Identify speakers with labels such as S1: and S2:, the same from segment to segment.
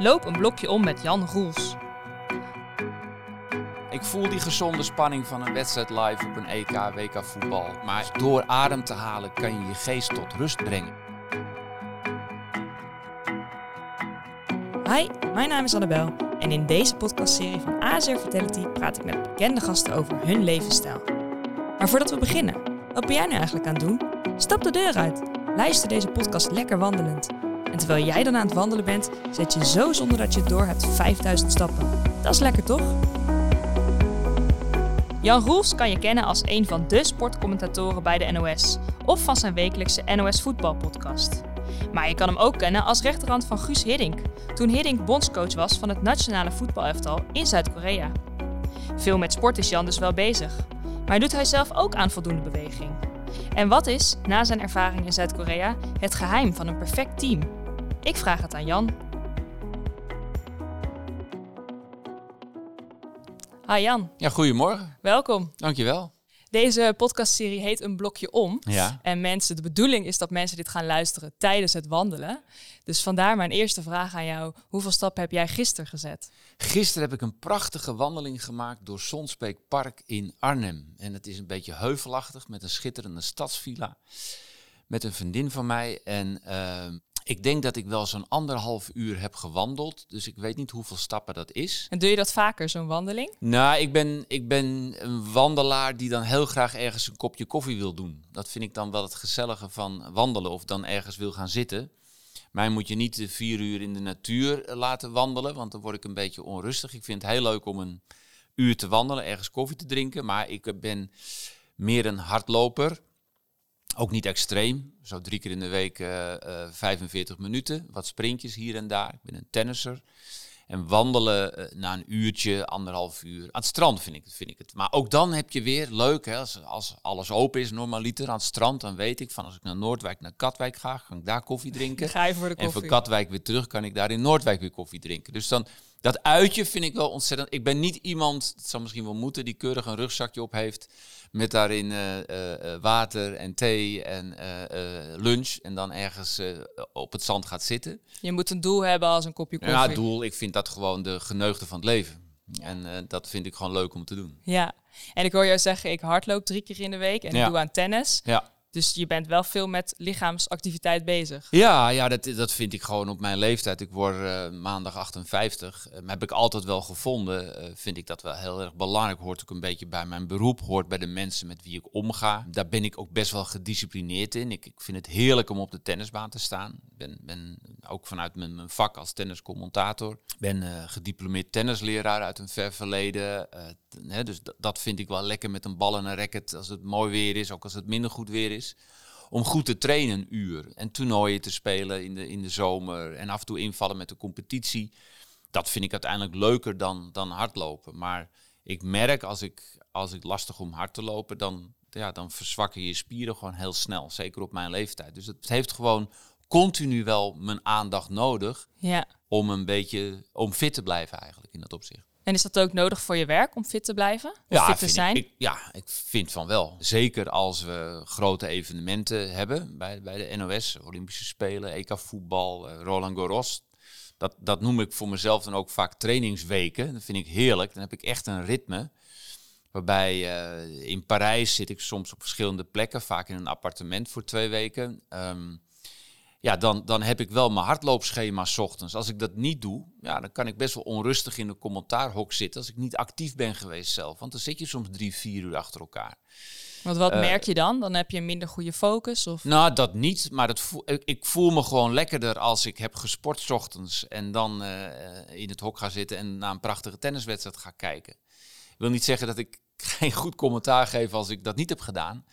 S1: Loop een blokje om met Jan Roels.
S2: Ik voel die gezonde spanning van een wedstrijd live op een EK, WK voetbal. Maar door adem te halen kan je je geest tot rust brengen.
S1: Hi, mijn naam is Annabel en in deze podcastserie van AZR Vitality praat ik met bekende gasten over hun levensstijl. Maar voordat we beginnen, wat ben jij nu eigenlijk aan het doen? Stap de deur uit. Luister deze podcast lekker wandelend. En terwijl jij dan aan het wandelen bent, zet je zo zonder dat je het door hebt 5000 stappen. Dat is lekker toch? Jan Roels kan je kennen als een van de sportcommentatoren bij de NOS of van zijn wekelijkse NOS voetbalpodcast. Maar je kan hem ook kennen als rechterhand van Guus Hiddink, toen Hiddink bondscoach was van het nationale voetbalelftal in Zuid-Korea. Veel met sport is Jan dus wel bezig, maar doet hij zelf ook aan voldoende beweging? En wat is, na zijn ervaring in Zuid-Korea, het geheim van een perfect team? Ik vraag het aan Jan. Hi Jan.
S2: Ja, goedemorgen.
S1: Welkom.
S2: Dankjewel.
S1: Deze podcastserie heet Een Blokje Om.
S2: Ja.
S1: En mensen, de bedoeling is dat mensen dit gaan luisteren tijdens het wandelen. Dus vandaar mijn eerste vraag aan jou. Hoeveel stappen heb jij gisteren gezet?
S2: Gisteren heb ik een prachtige wandeling gemaakt door Sonsbeek Park in Arnhem. En het is een beetje heuvelachtig met een schitterende stadsvilla. Met een vriendin van mij. En ehm, ik denk dat ik wel zo'n anderhalf uur heb gewandeld. Dus ik weet niet hoeveel stappen dat is.
S1: En doe je dat vaker, zo'n wandeling?
S2: Nou, ik ben, ik ben een wandelaar die dan heel graag ergens een kopje koffie wil doen. Dat vind ik dan wel het gezellige van wandelen of dan ergens wil gaan zitten. Mij moet je niet de vier uur in de natuur eh, laten wandelen, want dan word ik een beetje onrustig. Ik vind het heel leuk om een uur te wandelen, ergens koffie te drinken. Maar ik ben meer een hardloper. Ook niet extreem. Zo drie keer in de week uh, uh, 45 minuten. Wat sprintjes hier en daar. Ik ben een tennisser. En wandelen uh, na een uurtje, anderhalf uur. Aan het strand vind ik, vind ik het. Maar ook dan heb je weer, leuk hè, als, als alles open is, normaliter aan het strand. Dan weet ik van als ik naar Noordwijk, naar Katwijk ga, kan ik daar koffie drinken.
S1: Ga je voor de koffie.
S2: En van Katwijk weer terug kan ik daar in Noordwijk weer koffie drinken. Dus dan, dat uitje vind ik wel ontzettend. Ik ben niet iemand, dat zou misschien wel moeten, die keurig een rugzakje op heeft. Met daarin uh, uh, water en thee en lunch. En dan ergens op het zand gaat zitten.
S1: Je moet een doel hebben als een kopje koffie.
S2: Ja, doel. Ik vind dat gewoon de geneugde van het leven. En dat vind ik gewoon leuk om te doen.
S1: Ja, en ik hoor jou zeggen, ik hardloop drie keer in de week en
S2: Ja.
S1: ik doe aan tennis.
S2: Ja.
S1: Dus je bent wel veel met lichaamsactiviteit bezig.
S2: Ja, ja dat, dat vind ik gewoon op mijn leeftijd. Ik word eh, maandag 58. Eh, heb ik altijd wel gevonden. eh, vind ik dat wel heel erg belangrijk. Hoort ook een beetje bij mijn beroep. Hoort bij de mensen met wie ik omga. Daar ben ik ook best wel gedisciplineerd in. Ik, ik vind het heerlijk om op de tennisbaan te staan. Ik ben, ben ook vanuit mijn, mijn vak als tenniscommentator. Ben gediplomeerd tennisleraar uit een ver verleden. Dus dat vind ik wel lekker met een bal en een racket. Als het mooi weer is, ook als het minder goed weer is om goed te trainen een uur. En toernooien te spelen in de, in de zomer. En af en toe invallen met de competitie. Dat vind ik uiteindelijk leuker dan, dan hardlopen. Maar ik merk als ik, als ik lastig om hard te lopen, dan, ja, dan verzwakken je spieren gewoon heel snel. Zeker op mijn leeftijd. Dus het heeft gewoon continu wel mijn aandacht nodig
S1: Ja.
S2: om een beetje om fit te blijven eigenlijk in dat opzicht.
S1: En is dat ook nodig voor je werk om fit te blijven? Of fit te zijn?
S2: Ik, ik- ja, ik vind van wel. Zeker als we grote evenementen hebben bij, bij de NOS, Olympische Spelen, EK voetbal, eh, Roland Garros. Dat, dat noem ik voor mezelf dan ook vaak trainingsweken. Dat vind ik heerlijk. Dan heb ik echt een ritme. Waarbij eh, in Parijs zit ik soms op verschillende plekken, vaak in een appartement voor twee weken. Ehm, ja, dan, dan heb ik wel mijn hardloopschema 's ochtends. Als ik dat niet doe, ja, dan kan ik best wel onrustig in de commentaarhok zitten als ik niet actief ben geweest zelf. Want dan zit je soms drie, vier uur achter elkaar.
S1: Want wat
S2: Eh,
S1: merk je dan? Dan heb je minder goede focus? Of...
S2: Nou, dat niet, maar dat voel, ik, ik voel me gewoon lekkerder als ik heb gesport 's ochtends en dan eh, in het hok ga zitten en naar een prachtige tenniswedstrijd ga kijken. Ik wil niet zeggen dat ik geen goed commentaar geef als ik dat niet heb gedaan.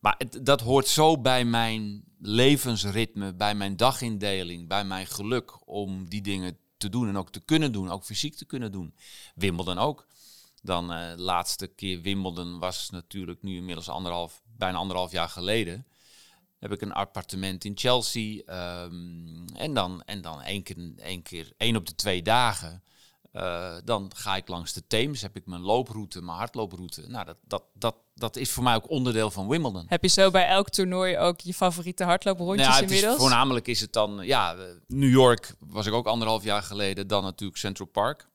S2: Maar het, dat hoort zo bij mijn levensritme, bij mijn dagindeling, bij mijn geluk om die dingen te doen en ook te kunnen doen, ook fysiek te kunnen doen. Wimbledon ook. Dan eh laatste keer Wimbledon was natuurlijk nu inmiddels anderhalf, bijna anderhalf jaar geleden. Heb ik een appartement in Chelsea. ehm, en dan, en dan één, keer, één keer, één op de twee dagen Uh, dan ga ik langs de Theems, heb ik mijn looproute, mijn hardlooproute. Nou, dat, dat, dat, dat is voor mij ook onderdeel van Wimbledon.
S1: Heb je zo bij elk toernooi ook je favoriete hardlooprondjes nou, inmiddels?
S2: Is, voornamelijk is het dan, ja, New York was ik ook anderhalf jaar geleden, dan natuurlijk Central Park.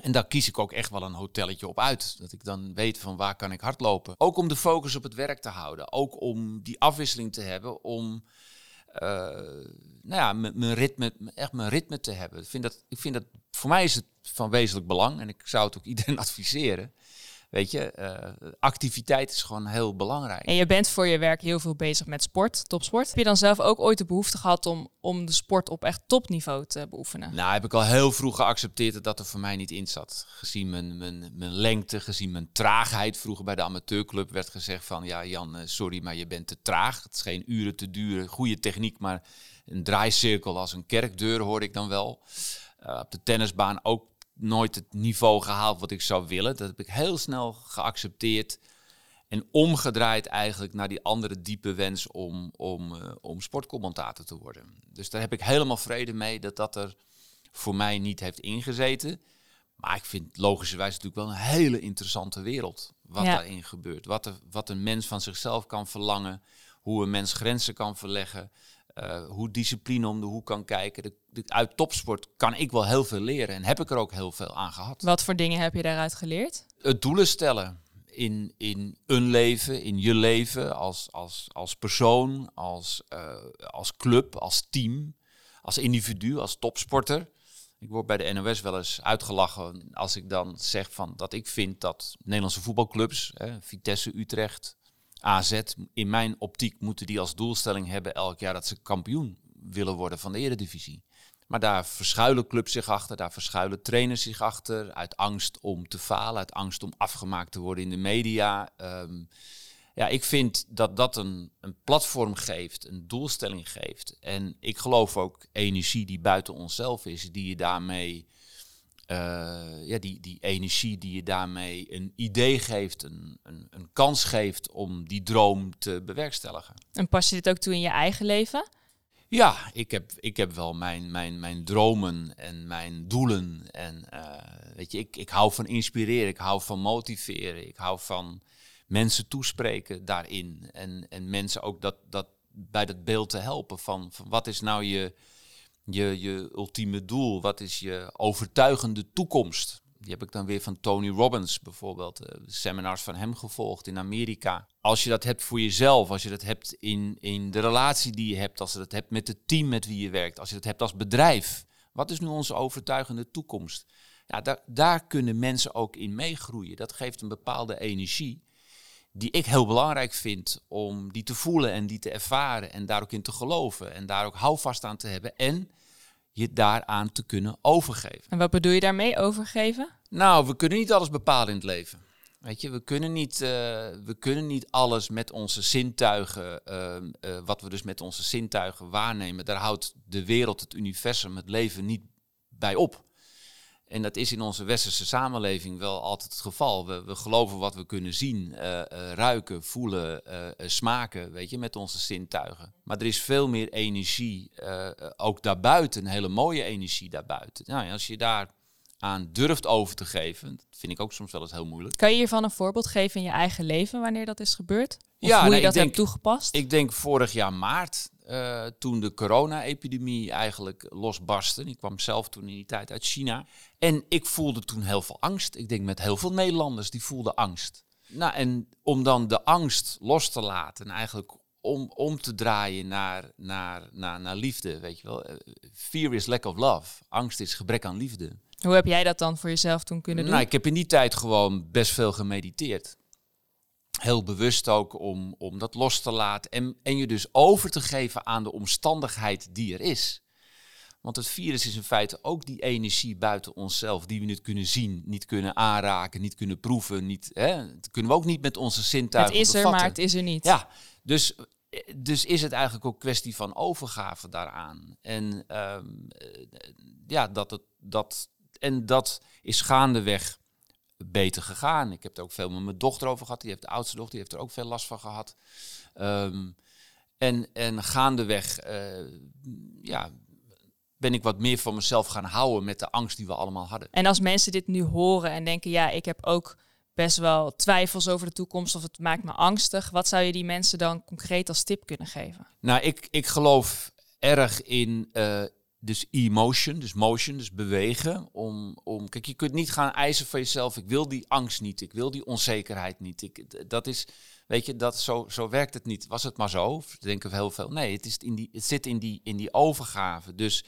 S2: En daar kies ik ook echt wel een hotelletje op uit. Dat ik dan weet van waar kan ik hardlopen. Ook om de focus op het werk te houden. Ook om die afwisseling te hebben. Om nou ja, mijn ritme, echt mijn ritme te hebben. Ik vind, dat, ik vind dat, voor mij is het van wezenlijk belang. En ik zou het ook iedereen adviseren. Weet je, uh, activiteit is gewoon heel belangrijk.
S1: En je bent voor je werk heel veel bezig met sport, topsport. Heb je dan zelf ook ooit de behoefte gehad om, om de sport op echt topniveau te beoefenen?
S2: Nou, heb ik al heel vroeg geaccepteerd dat dat er voor mij niet in zat. Gezien mijn, mijn, mijn lengte, gezien mijn traagheid. Vroeger bij de amateurclub werd gezegd van, ja Jan, eh, sorry, maar je bent te traag. Het is geen uren te duren, goede techniek, maar een draaicirkel als een kerkdeur hoorde ik dan wel. Uh, op de tennisbaan ook nooit het niveau gehaald wat ik zou willen. Dat heb ik heel snel geaccepteerd. En omgedraaid eigenlijk naar die andere diepe wens om, om, uh, om sportcommentator te worden. Dus daar heb ik helemaal vrede mee dat dat er voor mij niet heeft ingezeten. Maar ik vind logischerwijs natuurlijk wel een hele interessante wereld. Wat daarin gebeurt. Wat, er, wat een mens van zichzelf kan verlangen. Hoe een mens grenzen kan verleggen. Uh, hoe discipline om de hoek kan kijken. De, uit topsport kan ik wel heel veel leren en heb ik er ook heel veel aan gehad.
S1: Wat voor dingen heb je daaruit geleerd?
S2: Het doelen stellen in, in een leven, in je leven, als, als, als persoon, als, uh, als club, als team, als individu, als topsporter. Ik word bij de NOS wel eens uitgelachen als ik dan zeg van dat ik vind dat Nederlandse voetbalclubs, Vitesse, Utrecht, AZ, in mijn optiek moeten die als doelstelling hebben elk jaar dat ze kampioen willen worden van de Eredivisie. Maar daar verschuilen clubs zich achter, daar verschuilen trainers zich achter, uit angst om te falen, uit angst om afgemaakt te worden in de media. Um, ja, ik vind dat dat een, een platform geeft, een doelstelling geeft. En ik geloof ook energie die buiten onszelf is, die je daarmee ja, die, die energie die je daarmee een idee geeft, een, een, een kans geeft om die droom te bewerkstelligen.
S1: En pas je dit ook toe in je eigen leven?
S2: Ja, ik heb, ik heb wel mijn, mijn, mijn dromen en mijn doelen. En uh, weet je, ik, ik hou van inspireren, ik hou van motiveren, ik hou van mensen toespreken daarin. En, en mensen ook dat, dat, bij dat beeld te helpen van, van wat is nou je, je, je ultieme doel? Wat is je overtuigende toekomst? Die heb ik dan weer van Tony Robbins bijvoorbeeld, uh, seminars van hem gevolgd in Amerika. Als je dat hebt voor jezelf, als je dat hebt in, in de relatie die je hebt, als je dat hebt met het team met wie je werkt, als je dat hebt als bedrijf. Wat is nu onze overtuigende toekomst? Ja, daar, daar kunnen mensen ook in meegroeien. Dat geeft een bepaalde energie die ik heel belangrijk vind om die te voelen en die te ervaren en daar ook in te geloven en daar ook houvast aan te hebben en je daaraan te kunnen overgeven.
S1: En wat bedoel je daarmee overgeven?
S2: Nou, we kunnen niet alles bepalen in het leven. Weet je, we kunnen niet, uh, we kunnen niet alles met onze zintuigen, uh, uh, wat we dus met onze zintuigen waarnemen, daar houdt de wereld, het universum, het leven niet bij op. En dat is in onze westerse samenleving wel altijd het geval. We, we geloven wat we kunnen zien, uh, uh, ruiken, voelen, uh, smaken, weet je, met onze zintuigen. Maar er is veel meer energie, ook daarbuiten, een hele mooie energie daarbuiten. Nou, als je daar aan durft over te geven, dat vind ik ook soms wel eens heel moeilijk.
S1: Kan je hiervan een voorbeeld geven in je eigen leven wanneer dat is gebeurd? Of ja, hoe nee, je dat denk, hebt toegepast?
S2: Ik denk vorig jaar maart, uh, toen de corona-epidemie eigenlijk losbarstte. Ik kwam zelf toen in die tijd uit China. En ik voelde toen heel veel angst. Ik denk met heel veel Nederlanders die voelden angst. Nou, en om dan de angst los te laten, eigenlijk om, om te draaien naar, naar, naar, naar liefde, weet je wel. Eh, fear is lack of love. Angst is gebrek aan liefde.
S1: Hoe heb jij dat dan voor jezelf toen kunnen doen?
S2: Nou, ik heb in die tijd gewoon best veel gemediteerd heel bewust ook om, om dat los te laten en, en je dus over te geven aan de omstandigheid die er is. Want het virus is in feite ook die energie buiten onszelf, die we niet kunnen zien, niet kunnen aanraken, niet kunnen proeven. Niet, hè, dat kunnen we ook niet met onze zintuigen
S1: Het is er, maar het is er niet.
S2: Ja, dus, dus is het eigenlijk ook kwestie van overgave daaraan. En ehm, ja, dat het, dat, en dat is gaandeweg beter gegaan. Ik heb er ook veel met mijn dochter over gehad. Die heeft de oudste dochter, die heeft er ook veel last van gehad. Um, en, en gaandeweg uh, ja, ben ik wat meer van mezelf gaan houden met de angst die we allemaal hadden.
S1: En als mensen dit nu horen en denken, ja, ik heb ook best wel twijfels over de toekomst of het maakt me angstig. Wat zou je die mensen dan concreet als tip kunnen geven?
S2: Nou, ik, ik geloof erg in uh, dus emotion, dus motion, dus bewegen. Om, om, kijk, je kunt niet gaan eisen van jezelf. Ik wil die angst niet, ik wil die onzekerheid niet. Ik, dat is, weet je, dat, zo, zo werkt het niet. Was het maar zo, denken we heel veel. Nee, het, is in die, het zit in die, in die overgave. Dus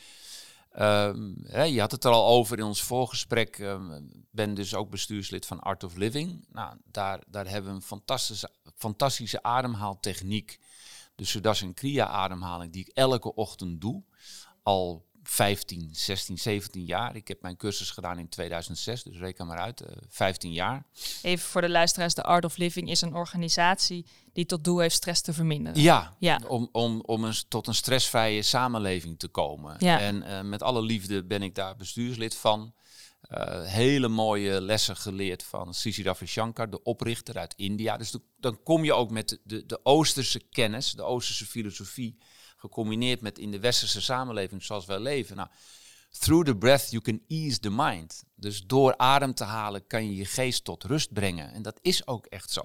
S2: Um, hè, je had het er al over in ons voorgesprek. Um, ben dus ook bestuurslid van Art of Living. Nou, daar, daar hebben we een fantastische, fantastische ademhaaltechniek. De Sudarshan Kriya ademhaling die ik elke ochtend doe. Al 15, 16, 17 jaar. Ik heb mijn cursus gedaan in 2006, dus reken maar uit, uh, eh, 15 jaar.
S1: Even voor de luisteraars, de Art of Living is een organisatie die tot doel heeft stress te verminderen.
S2: Ja, ja. om, om, om een, tot een stressvrije samenleving te komen. Ja. En uh, met alle liefde ben ik daar bestuurslid van. Uh, hele mooie lessen geleerd van Sisi Ravi Shankar, de oprichter uit India. Dus dan kom je ook met de, de, de Oosterse kennis, de Oosterse filosofie gecombineerd met in de westerse samenleving zoals wij leven. Nou, through the breath you can ease the mind. Dus door adem te halen kan je je geest tot rust brengen. En dat is ook echt zo.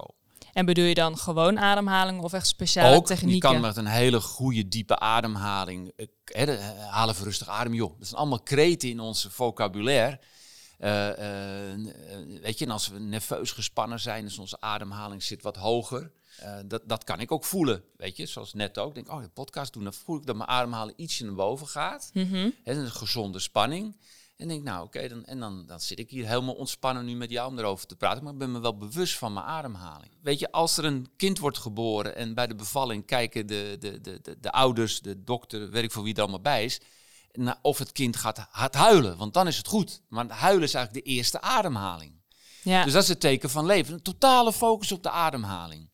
S1: En bedoel je dan gewoon ademhaling of echt speciale
S2: ook,
S1: technieken?
S2: Je kan met een hele goede diepe ademhaling, he, halen we rustig adem, joh. Dat zijn allemaal kreten in ons vocabulaire. Uh, uh, weet je, en als we nerveus gespannen zijn, dus onze ademhaling zit wat hoger. Uh, dat, dat kan ik ook voelen, weet je. Zoals net ook. Denk, oh, de podcast doen, dan voel ik dat mijn ademhaling ietsje naar boven gaat. Mm -hmm. een gezonde spanning. En denk, nou oké, dan, en dan, dan zit ik hier helemaal ontspannen nu met jou om erover te praten. Maar ik ben me wel bewust van mijn ademhaling. Weet je, als er een kind wordt geboren en bij de bevalling kijken de, de, de, de, de ouders, de dokter, weet ik voor wie er allemaal bij is. of het kind gaat, gaat huilen, want dan is het goed. Maar huilen is eigenlijk de eerste ademhaling. Ja. Dus dat is het teken van leven. Een totale focus op de ademhaling.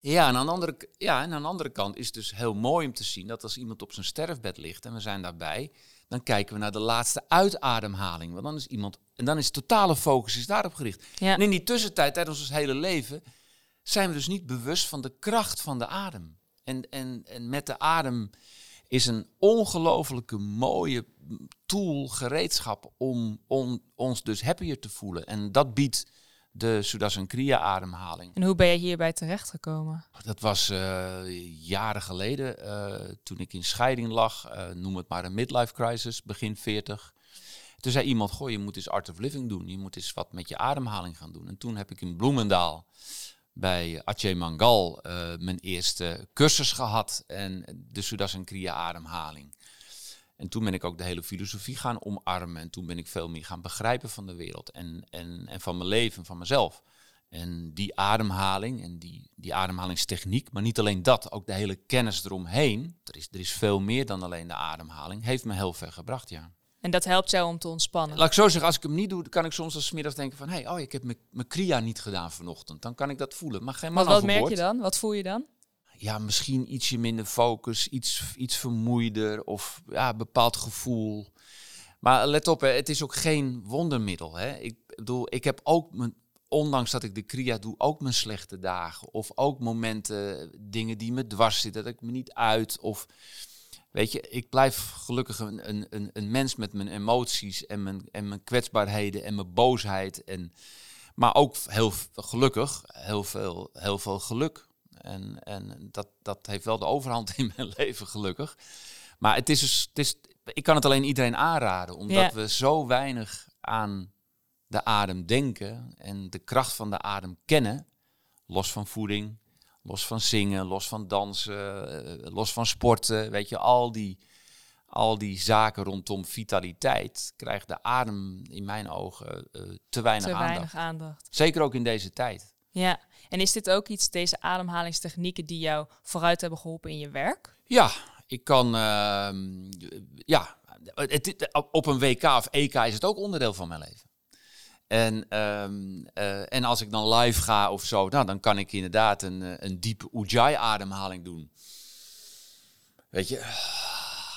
S2: Ja en, aan de andere, ja, en aan de andere kant is het dus heel mooi om te zien dat als iemand op zijn sterfbed ligt en we zijn daarbij, dan kijken we naar de laatste uitademhaling. Want dan is iemand, en dan is totale focus is daarop gericht. Ja. En in die tussentijd, tijdens ons hele leven, zijn we dus niet bewust van de kracht van de adem. En, en, en met de adem is een ongelofelijke mooie tool, gereedschap om, om ons dus happier te voelen. En dat biedt de Sudarshan Kriya ademhaling.
S1: En hoe ben je hierbij terechtgekomen?
S2: Dat was uh, jaren geleden, uh, toen ik in scheiding lag, uh, noem het maar een midlife crisis, begin 40. Toen zei iemand, goh, je moet eens Art of Living doen, je moet eens wat met je ademhaling gaan doen. En toen heb ik in Bloemendaal bij Aceh Mangal mijn eerste cursus gehad en de Sudarshan Kriya ademhaling. En toen ben ik ook de hele filosofie gaan omarmen. En toen ben ik veel meer gaan begrijpen van de wereld en, en, en van mijn leven, van mezelf. En die ademhaling en die, die ademhalingstechniek, maar niet alleen dat, ook de hele kennis eromheen. Er is, er is veel meer dan alleen de ademhaling, heeft me heel ver gebracht, ja.
S1: En dat helpt jou om te ontspannen?
S2: Laat ik zo zeggen, als ik hem niet doe, kan ik soms als middag denken van... hé, hey, oh, ik heb mijn kriya niet gedaan vanochtend. Dan kan ik dat voelen. Maar geen man
S1: Wat, wat merk je dan? Wat voel je dan?
S2: Ja, misschien ietsje minder focus, iets, iets vermoeider of ja, bepaald gevoel. Maar let op, hè, het is ook geen wondermiddel. Hè. Ik bedoel, ik heb ook ondanks dat ik de kriya doe, ook mijn slechte dagen. Of ook momenten, dingen die me dwars zitten, dat ik me niet uit. Of weet je, ik blijf gelukkig een, een, een mens met mijn emoties en mijn, en mijn kwetsbaarheden en mijn boosheid. En, maar ook heel gelukkig, heel veel, heel veel geluk. En, en dat, dat heeft wel de overhand in mijn leven, gelukkig. Maar het is dus, het is, ik kan het alleen iedereen aanraden, omdat we zo weinig aan de adem denken en de kracht van de adem kennen, los van voeding, los van zingen, los van dansen, eh, los van sporten, weet je, al die, al die zaken rondom vitaliteit, krijgt de adem in mijn ogen uh, te, weinig, te aandacht. weinig aandacht. Zeker ook in deze tijd.
S1: Ja, en is dit ook iets, deze ademhalingstechnieken, die jou vooruit hebben geholpen in je werk?
S2: Ja, ik kan, uh, ja, het, op een WK of EK is het ook onderdeel van mijn leven. En, um, uh, en als ik dan live ga of zo, nou, dan kan ik inderdaad een, eh, een diepe Ujjayi-ademhaling doen. Weet je,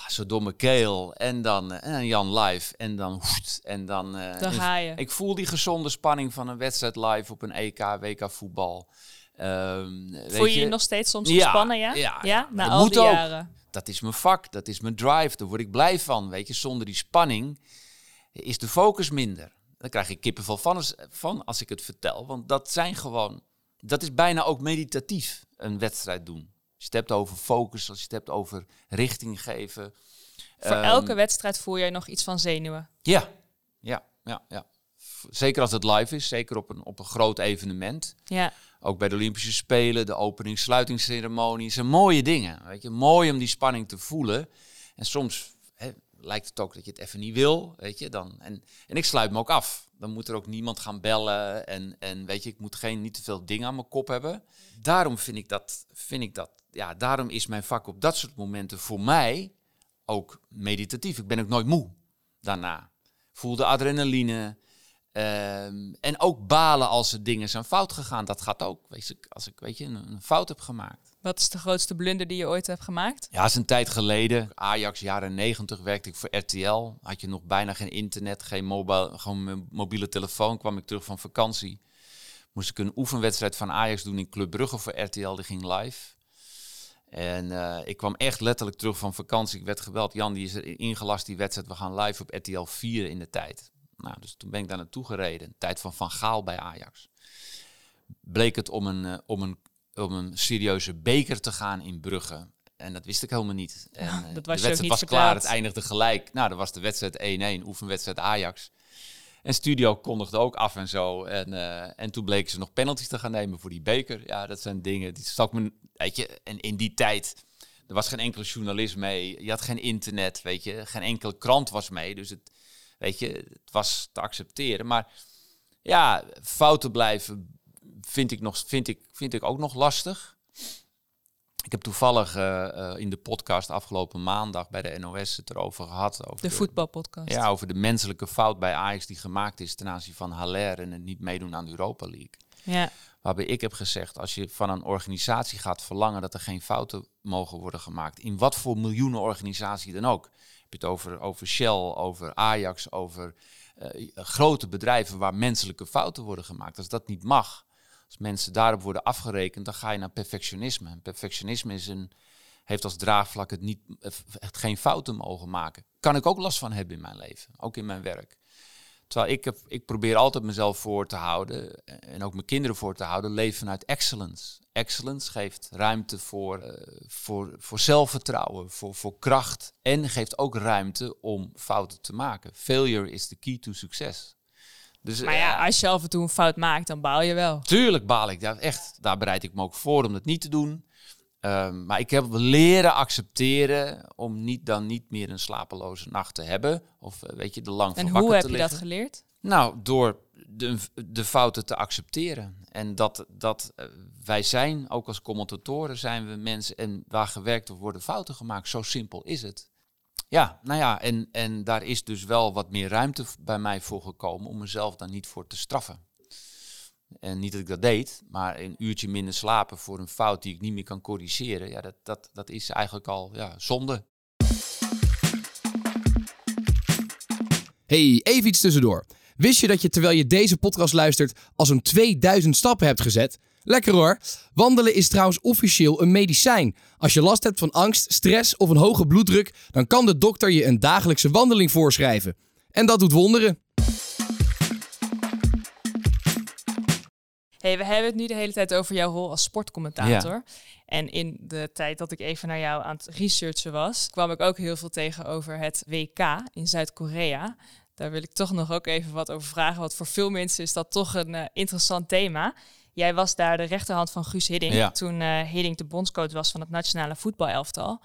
S2: zo domme keel. En dan uh, en Jan live. En dan hoest, En dan,
S1: uh, dan ga je.
S2: Ik voel die gezonde spanning van een wedstrijd live op een EK, WK voetbal. Um,
S1: voel je je nog steeds soms gespannen, ja? Ja,
S2: ja
S1: na al die jaren.
S2: dat is mijn vak, dat is mijn drive, daar word ik blij van. Weet je, zonder die spanning is de focus minder. Dan krijg ik kippenvel van als, van als ik het vertel. Want dat zijn gewoon, dat is bijna ook meditatief, een wedstrijd doen. Als je het hebt over focus, als je het hebt over richting geven.
S1: Voor
S2: Ehm,
S1: elke wedstrijd voel jij nog iets van zenuwen.
S2: Ja, ja, ja, ja. Zeker als het live is, zeker op een, op een groot evenement.
S1: Ja.
S2: Ook bij de Olympische Spelen, de opening-sluitingsceremonie. zijn mooie dingen. Weet je, mooi om die spanning te voelen. En soms hè, lijkt het ook dat je het even niet wil. Weet je, dan, en, en ik sluit me ook af. Dan moet er ook niemand gaan bellen. En, en weet je, ik moet geen niet te veel dingen aan mijn kop hebben. Daarom vind ik dat, vind ik dat, ja, daarom is mijn vak op dat soort momenten voor mij ook meditatief. Ik ben ook nooit moe daarna. Voel de adrenaline. Ehm, en ook balen als er dingen zijn fout gegaan. Dat gaat ook. Weet je, als ik weet je, een, een fout heb gemaakt.
S1: Wat is de grootste blunder die je ooit hebt gemaakt?
S2: Ja, dat is een tijd geleden. Ajax, jaren 90 werkte ik voor RTL. Had je nog bijna geen internet, geen mobile, gewoon mobiele telefoon. Kwam ik terug van vakantie. Moest ik een oefenwedstrijd van Ajax doen in Club Brugge voor RTL. Die ging live. En eh, ik kwam echt letterlijk terug van vakantie. Ik werd gebeld. Jan, die is er ingelast, die wedstrijd. We gaan live op RTL 4 in de tijd. Nou, dus toen ben ik daar naartoe gereden. Tijd van Van Gaal bij Ajax. Bleek het om een, eh, om een, om een serieuze beker te gaan in Brugge. En dat wist ik helemaal niet. En, eh,
S1: dat was
S2: de wedstrijd was
S1: verteld.
S2: klaar, het eindigde gelijk. Nou, dat was de wedstrijd 1-1, oefenwedstrijd Ajax. En Studio kondigde ook af en zo. En, eh, en toen bleken ze nog penalties te gaan nemen voor die beker. Ja, dat zijn dingen die stak me, weet je. En in die tijd, er was geen enkele journalist mee. Je had geen internet, weet je. Geen enkele krant was mee. Dus het, weet je, het was te accepteren. Maar ja, fouten blijven vind ik, nog, vind ik, vind ik ook nog lastig. Ik heb toevallig eh, eh, in de podcast afgelopen maandag bij de NOS het erover gehad. Over
S1: De voetbalpodcast.
S2: ja, over de menselijke fout bij Ajax die gemaakt is ten aanzien van Haller en het niet meedoen aan de Europa League.
S1: ja.
S2: Waarbij ik heb gezegd, als je van een organisatie gaat verlangen dat er geen fouten mogen worden gemaakt, in wat voor miljoenen organisatie dan ook. Heb je het over, over Shell, over Ajax, over eh, grote bedrijven waar menselijke fouten worden gemaakt. Als dat niet mag, als mensen daarop worden afgerekend, dan ga je naar perfectionisme. En perfectionisme is een, heeft als draagvlak het, niet, het geen fouten mogen maken. Kan ik ook last van hebben in mijn leven, ook in mijn werk. Terwijl ik, ik probeer altijd mezelf voor te houden en ook mijn kinderen voor te houden, leven vanuit excellence. Excellence geeft ruimte voor, eh, voor, voor zelfvertrouwen, voor, voor kracht en geeft ook ruimte om fouten te maken. Failure is the key to success. Dus,
S1: Maar ja,
S2: eh,
S1: als je af en toe een fout maakt, dan baal je wel.
S2: Tuurlijk baal ik daar echt. Daar bereid ik me ook voor om dat niet te doen. Ehm, maar ik heb leren accepteren om niet, dan niet meer een slapeloze nacht te hebben. Of eh, weet je, de lang van
S1: En
S2: wakker
S1: hoe heb
S2: te
S1: je
S2: liggen.
S1: dat geleerd?
S2: Nou, door de, de fouten te accepteren. En dat, dat eh, wij zijn, ook als commentatoren zijn we mensen en waar gewerkt wordt worden fouten gemaakt. Zo simpel is het. Ja, nou ja, en, en daar is dus wel wat meer ruimte bij mij voor gekomen om mezelf daar niet voor te straffen. En niet dat ik dat deed, maar een uurtje minder slapen voor een fout die ik niet meer kan corrigeren. Ja, dat, dat, dat is eigenlijk al ja, zonde.
S3: Hey, even iets tussendoor. Wist je dat je terwijl je deze podcast luistert al zo'n 2000 stappen hebt gezet? Lekker hoor. Wandelen is trouwens officieel een medicijn. Als je last hebt van angst, stress of een hoge bloeddruk, dan kan de dokter je een dagelijkse wandeling voorschrijven. En dat doet wonderen.
S1: Hey, we hebben het nu de hele tijd over jouw rol als sportcommentator. En in de tijd dat ik even naar jou aan het researchen was, kwam ik ook heel veel tegen over het WK in Zuid-Korea. Daar wil ik toch nog ook even wat over vragen, want voor veel mensen is dat toch een eh, interessant thema. Jij was daar de rechterhand van Guus Hiddink,
S2: Ja.
S1: toen eh Hiddink de bondscoach was van het nationale voetbalelftal.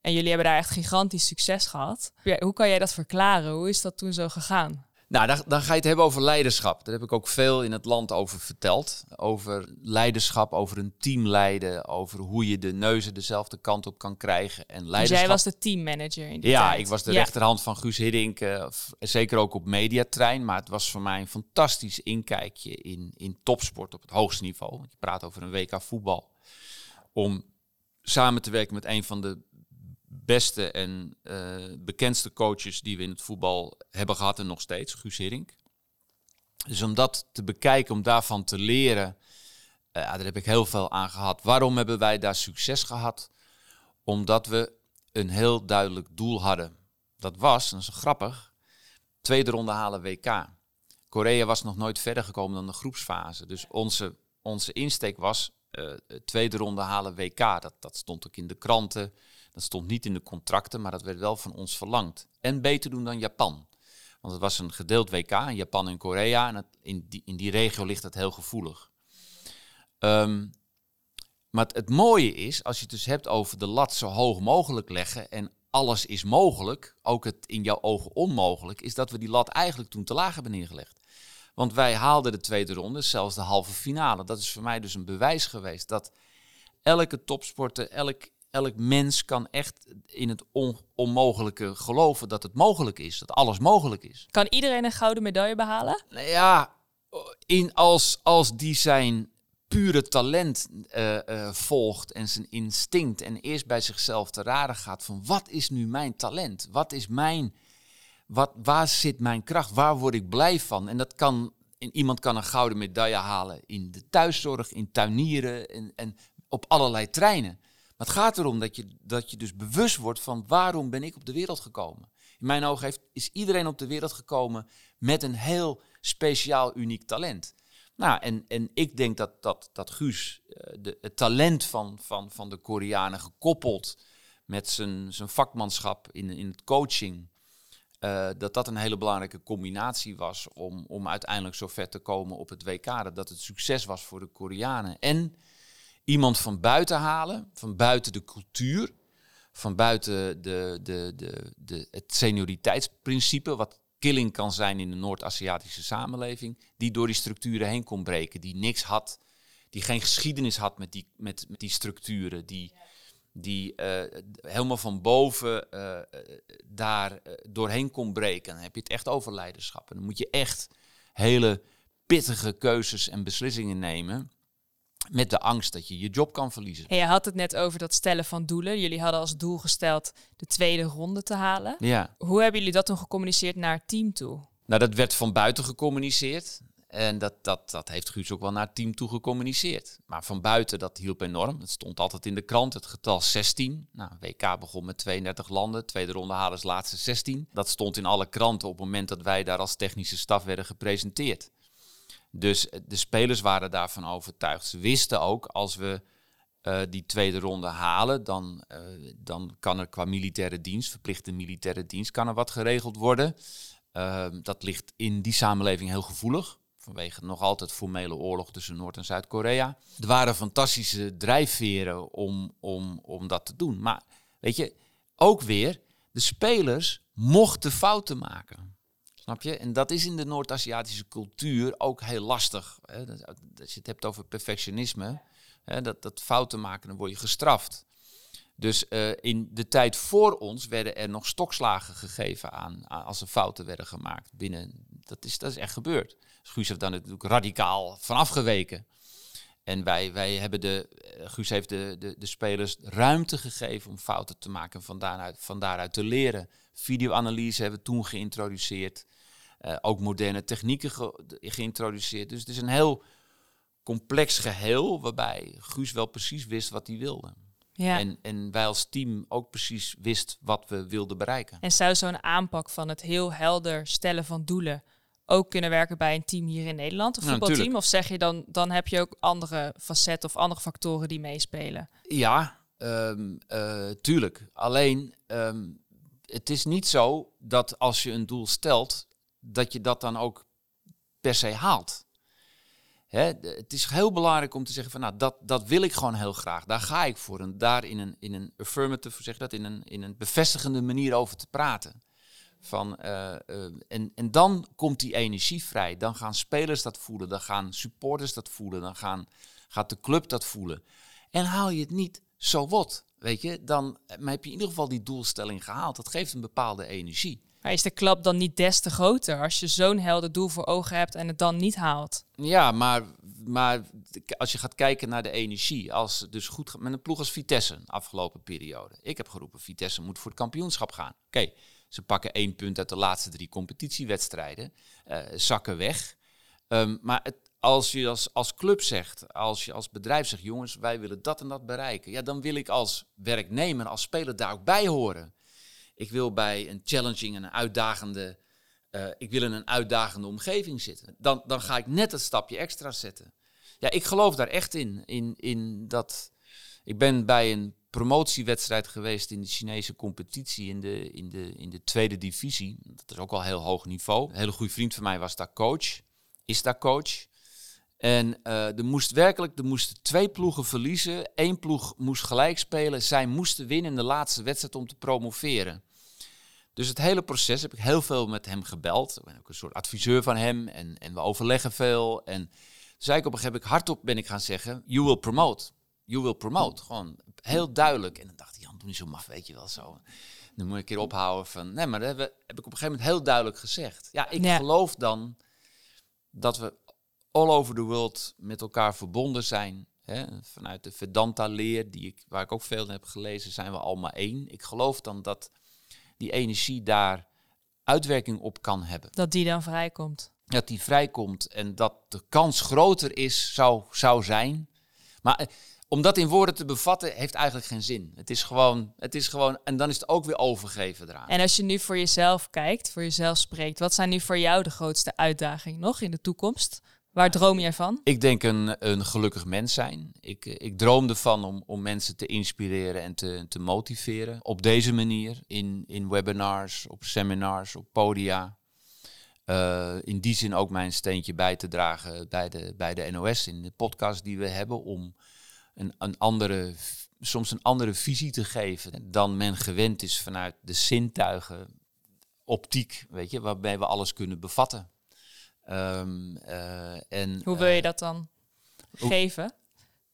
S1: En jullie hebben daar echt gigantisch succes gehad. Hoe kan jij dat verklaren? Hoe is dat toen zo gegaan?
S2: Nou, dan, dan ga je het hebben over leiderschap. Daar heb ik ook veel in het land over verteld. Over leiderschap, over een team leiden, over hoe je de neuzen dezelfde kant op kan krijgen. En
S1: Dus
S2: leiderschap.
S1: jij was de teammanager in die
S2: ja,
S1: tijd.
S2: ik was de
S1: Ja.
S2: rechterhand van Guus Hiddink. eh, zeker ook op mediatrein. Maar het was voor mij een fantastisch inkijkje in, in topsport op het hoogste niveau. Want je praat over een WK voetbal. Om samen te werken met een van de beste en eh, bekendste coaches die we in het voetbal hebben gehad en nog steeds, Guus Hiddink. Dus om dat te bekijken, om daarvan te leren, ja, daar heb ik heel veel aan gehad. Waarom hebben wij daar succes gehad? Omdat we een heel duidelijk doel hadden. Dat was, dat is grappig, tweede ronde halen WK. Korea was nog nooit verder gekomen dan de groepsfase. Dus onze, onze insteek was uh, tweede ronde halen WK. Dat, dat stond ook in de kranten. Dat stond niet in de contracten, maar dat werd wel van ons verlangd. En beter doen dan Japan. Want het was een gedeeld WK in Japan en Korea. En in, die, in die regio ligt het heel gevoelig. Ehm, maar het, het, mooie is, als je het dus hebt over de lat zo hoog mogelijk leggen en alles is mogelijk, ook het in jouw ogen onmogelijk, is dat we die lat eigenlijk toen te laag hebben neergelegd. Want wij haalden de tweede ronde, zelfs de halve finale. Dat is voor mij dus een bewijs geweest dat elke topsporter, elk, elk mens kan echt in het onmogelijke geloven dat het mogelijk is, dat alles mogelijk is.
S1: Kan iedereen een gouden medaille behalen?
S2: Nou ja, in als, als die zijn pure talent uh, uh, volgt en zijn instinct en eerst bij zichzelf te raden gaat van wat is nu mijn talent? Wat is mijn, wat, waar zit mijn kracht? Waar word ik blij van? En dat kan, iemand kan een gouden medaille halen in de thuiszorg, in tuinieren en, en op allerlei treinen. Maar het gaat erom dat je, dat je dus bewust wordt van waarom ben ik op de wereld gekomen. In mijn ogen heeft, is iedereen op de wereld gekomen met een heel speciaal, uniek talent. Nou, en, en ik denk dat, dat, dat Guus eh, de, het talent van, van, van de Koreanen gekoppeld met zijn, zijn vakmanschap in, in het coaching, uh, dat dat een hele belangrijke combinatie was om, om uiteindelijk zo ver te komen op het WK. Dat het succes was voor de Koreanen. En iemand van buiten halen, van buiten de cultuur, van buiten de, de, de, de, het senioriteitsprincipe, wat killing kan zijn in de Noord-Aziatische samenleving, die door die structuren heen kon breken, die niks had, die geen geschiedenis had met die, met, met die structuren, die, die uh, helemaal van boven uh, daar doorheen kon breken. Dan heb je het echt over leiderschap. En dan moet je echt hele pittige keuzes en beslissingen nemen. Met de angst dat je je job kan verliezen.
S1: je had het net over dat stellen van doelen. Jullie hadden als doel gesteld de tweede ronde te halen.
S2: Ja.
S1: Hoe hebben jullie dat toen gecommuniceerd naar het team toe?
S2: Nou, dat werd van buiten gecommuniceerd. En dat, dat, dat heeft Guus ook wel naar het team toe gecommuniceerd. Maar van buiten, dat hielp enorm. Het stond altijd in de krant, het getal 16. Nou, WK begon met 32 landen, tweede ronde halen laatste 16. Dat stond in alle kranten op het moment dat wij daar als technische staf werden gepresenteerd. Dus de spelers waren daarvan overtuigd. Ze wisten ook, als we uh, die tweede ronde halen, dan, uh, dan kan er qua militaire dienst, verplichte militaire dienst, kan er wat geregeld worden. Uh, dat ligt in die samenleving heel gevoelig, vanwege nog altijd formele oorlog tussen Noord- en Zuid-Korea. Er waren fantastische drijfveren om, om, om dat te doen. Maar weet je, ook weer, de spelers mochten fouten maken. Snap je? En dat is in de Noord-Aziatische cultuur ook heel lastig. Als je het hebt over perfectionisme, dat, dat fouten maken, dan word je gestraft. Dus uh, in de tijd voor ons werden er nog stokslagen gegeven aan, als er fouten werden gemaakt. Binnen, dat, is, dat is echt gebeurd. Guus heeft daar natuurlijk radicaal van afgeweken. En wij, wij hebben de, uh, Guus heeft de, de, de spelers ruimte gegeven om fouten te maken en van daaruit, van daaruit te leren. Videoanalyse hebben we toen geïntroduceerd. Uh, ook moderne technieken ge geïntroduceerd. Dus het is een heel complex geheel waarbij Guus wel precies wist wat hij wilde. Ja. En, en wij als team ook precies wist wat we wilden bereiken.
S1: En zou zo'n aanpak van het heel helder stellen van doelen ook kunnen werken bij een team hier in Nederland, een voetbalteam? of zeg je dan, dan heb je ook andere facetten of andere factoren die meespelen?
S2: Ja, um, uh, tuurlijk. Alleen, um, het is niet zo dat als je een doel stelt, dat je dat dan ook per se haalt. Hè, het is heel belangrijk om te zeggen van nou, dat, dat wil ik gewoon heel graag. Daar ga ik voor. En daar in een, in een affirmative, zeg dat, in een, in een bevestigende manier over te praten. Van, uh, uh, en, en dan komt die energie vrij. Dan gaan spelers dat voelen. Dan gaan supporters dat voelen. Dan gaan, gaat de club dat voelen. En haal je het niet, zo wat. Weet je, dan maar heb je in ieder geval die doelstelling gehaald. Dat geeft een bepaalde energie.
S1: Maar is de klap dan niet des te groter als je zo'n helder doel voor ogen hebt en het dan niet haalt?
S2: Ja, maar, maar als je gaat kijken naar de energie, als dus goed met een ploeg als Vitesse afgelopen periode. Ik heb geroepen, Vitesse moet voor het kampioenschap gaan. Oké, ze pakken één punt uit de laatste drie competitiewedstrijden, uh, zakken weg. Um, maar het, als je als, als club zegt, als je als bedrijf zegt, jongens, wij willen dat en dat bereiken. Ja, dan wil ik als werknemer, als speler daar ook bij horen. Ik wil bij een challenging en een uitdagende, uh, ik wil in een uitdagende omgeving zitten. Dan, dan ga ik net het stapje extra zetten. Ja, ik geloof daar echt in. In, in dat. Ik ben bij een promotiewedstrijd geweest in de Chinese competitie in de, in, de, in de tweede divisie. Dat is ook al heel hoog niveau. Een hele goede vriend van mij was daar coach, is daar coach. En uh, er moest werkelijk, er moesten twee ploegen verliezen. Eén ploeg moest gelijk spelen. Zij moesten winnen in de laatste wedstrijd om te promoveren. Dus het hele proces heb ik heel veel met hem gebeld. Ik ben ook een soort adviseur van hem en, en we overleggen veel. En zei ik op een gegeven moment hardop ben ik gaan zeggen, you will promote. You will promote. Gewoon heel duidelijk. En dan dacht hij, Jan, doe niet zo maf, weet je wel zo. Dan moet ik een keer ophouden van, nee, maar dat heb, heb ik op een gegeven moment heel duidelijk gezegd. Ja, ik geloof dan dat we all over the world met elkaar verbonden zijn. Hè? Vanuit de Vedanta-leer, die ik, waar ik ook veel in heb gelezen, zijn we allemaal één. Ik geloof dan dat die energie daar uitwerking op kan hebben.
S1: Dat die dan vrijkomt.
S2: Dat die vrijkomt en dat de kans groter is, zou, zou zijn. Maar eh, om dat in woorden te bevatten, heeft eigenlijk geen zin. Het is gewoon, het is gewoon, en dan is het ook weer overgeven eraan.
S1: En als je nu voor jezelf kijkt, voor jezelf spreekt, wat zijn nu voor jou de grootste uitdagingen nog in de toekomst? Waar droom jij van?
S2: Ik denk een, een gelukkig mens zijn. Ik, ik droom ervan om, om mensen te inspireren en te, te motiveren. Op deze manier, in, in webinars, op seminars, op podia. Uh, in die zin ook mijn steentje bij te dragen bij de, bij de NOS in de podcast die we hebben. Om een, een andere, soms een andere visie te geven dan men gewend is vanuit de zintuigen, optiek, weet je, waarbij we alles kunnen bevatten.
S1: Um, uh, en, Hoe wil je eh, dat dan geven?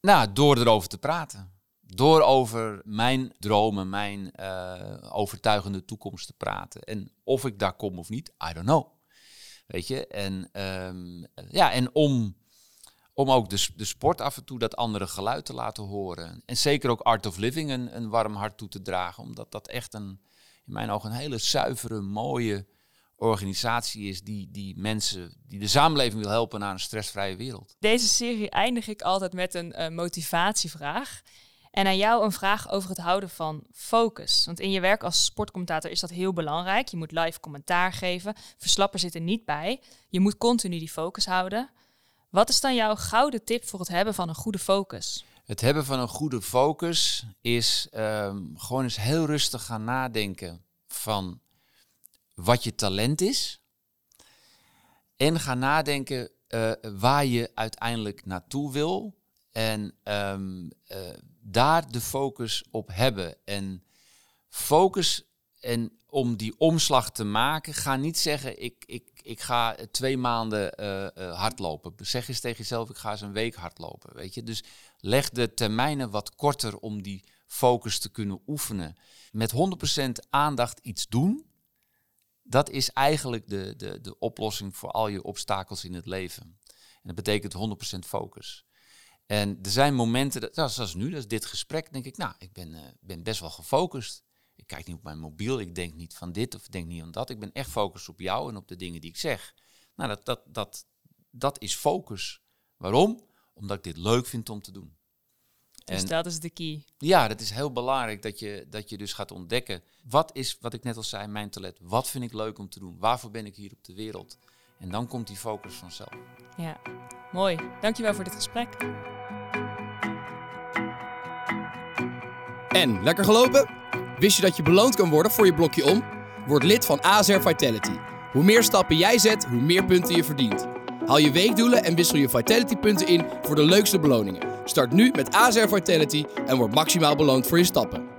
S2: Nou, door erover te praten. Door over mijn dromen, mijn uh, overtuigende toekomst te praten. En of ik daar kom of niet, I don't know. Weet je, en, um, ja, en om, om ook de, de sport af en toe dat andere geluid te laten horen. En zeker ook Art of Living een, een warm hart toe te dragen. Omdat dat echt een, in mijn ogen een hele zuivere, mooie organisatie is die, die mensen, die de samenleving wil helpen naar een stressvrije wereld.
S1: Deze serie eindig ik altijd met een uh, motivatievraag. En aan jou een vraag over het houden van focus. Want in je werk als sportcommentator is dat heel belangrijk. Je moet live commentaar geven. Verslappen zit er niet bij. Je moet continu die focus houden. Wat is dan jouw gouden tip voor het hebben van een goede focus?
S2: Het hebben van een goede focus is um, gewoon eens heel rustig gaan nadenken van wat je talent is. En ga nadenken uh, waar je uiteindelijk naartoe wil. En um, uh, daar de focus op hebben. En focus en om die omslag te maken, ga niet zeggen ik, ik, ik ga twee maanden uh, hardlopen. Zeg eens tegen jezelf, ik ga eens een week hardlopen. Weet je? Dus leg de termijnen wat korter om die focus te kunnen oefenen. Met 100% aandacht iets doen dat is eigenlijk de, de, de oplossing voor al je obstakels in het leven. En dat betekent 100% focus. En er zijn momenten, dat, zoals nu, dat is dit gesprek, denk ik, nou, ik ben, uh, ben best wel gefocust. Ik kijk niet op mijn mobiel, ik denk niet van dit of ik denk niet aan dat. Ik ben echt gefocust op jou en op de dingen die ik zeg. Nou, dat, dat, dat, dat is focus. Waarom? Omdat ik dit leuk vind om te doen.
S1: Dus dat is de key.
S2: Ja, dat is heel belangrijk dat je, dat je dus gaat ontdekken. Wat is, wat ik net al zei, mijn talent? Wat vind ik leuk om te doen? Waarvoor ben ik hier op de wereld? En dan komt die focus vanzelf.
S1: Ja, mooi. Dankjewel voor dit gesprek.
S3: En, lekker gelopen? Wist je dat je beloond kan worden voor je blokje om? Word lid van AZR Vitality. Hoe meer stappen jij zet, hoe meer punten je verdient. Haal je weekdoelen en wissel je Vitality punten in voor de leukste beloningen. Start nu met AZR Vitality en word maximaal beloond voor je stappen.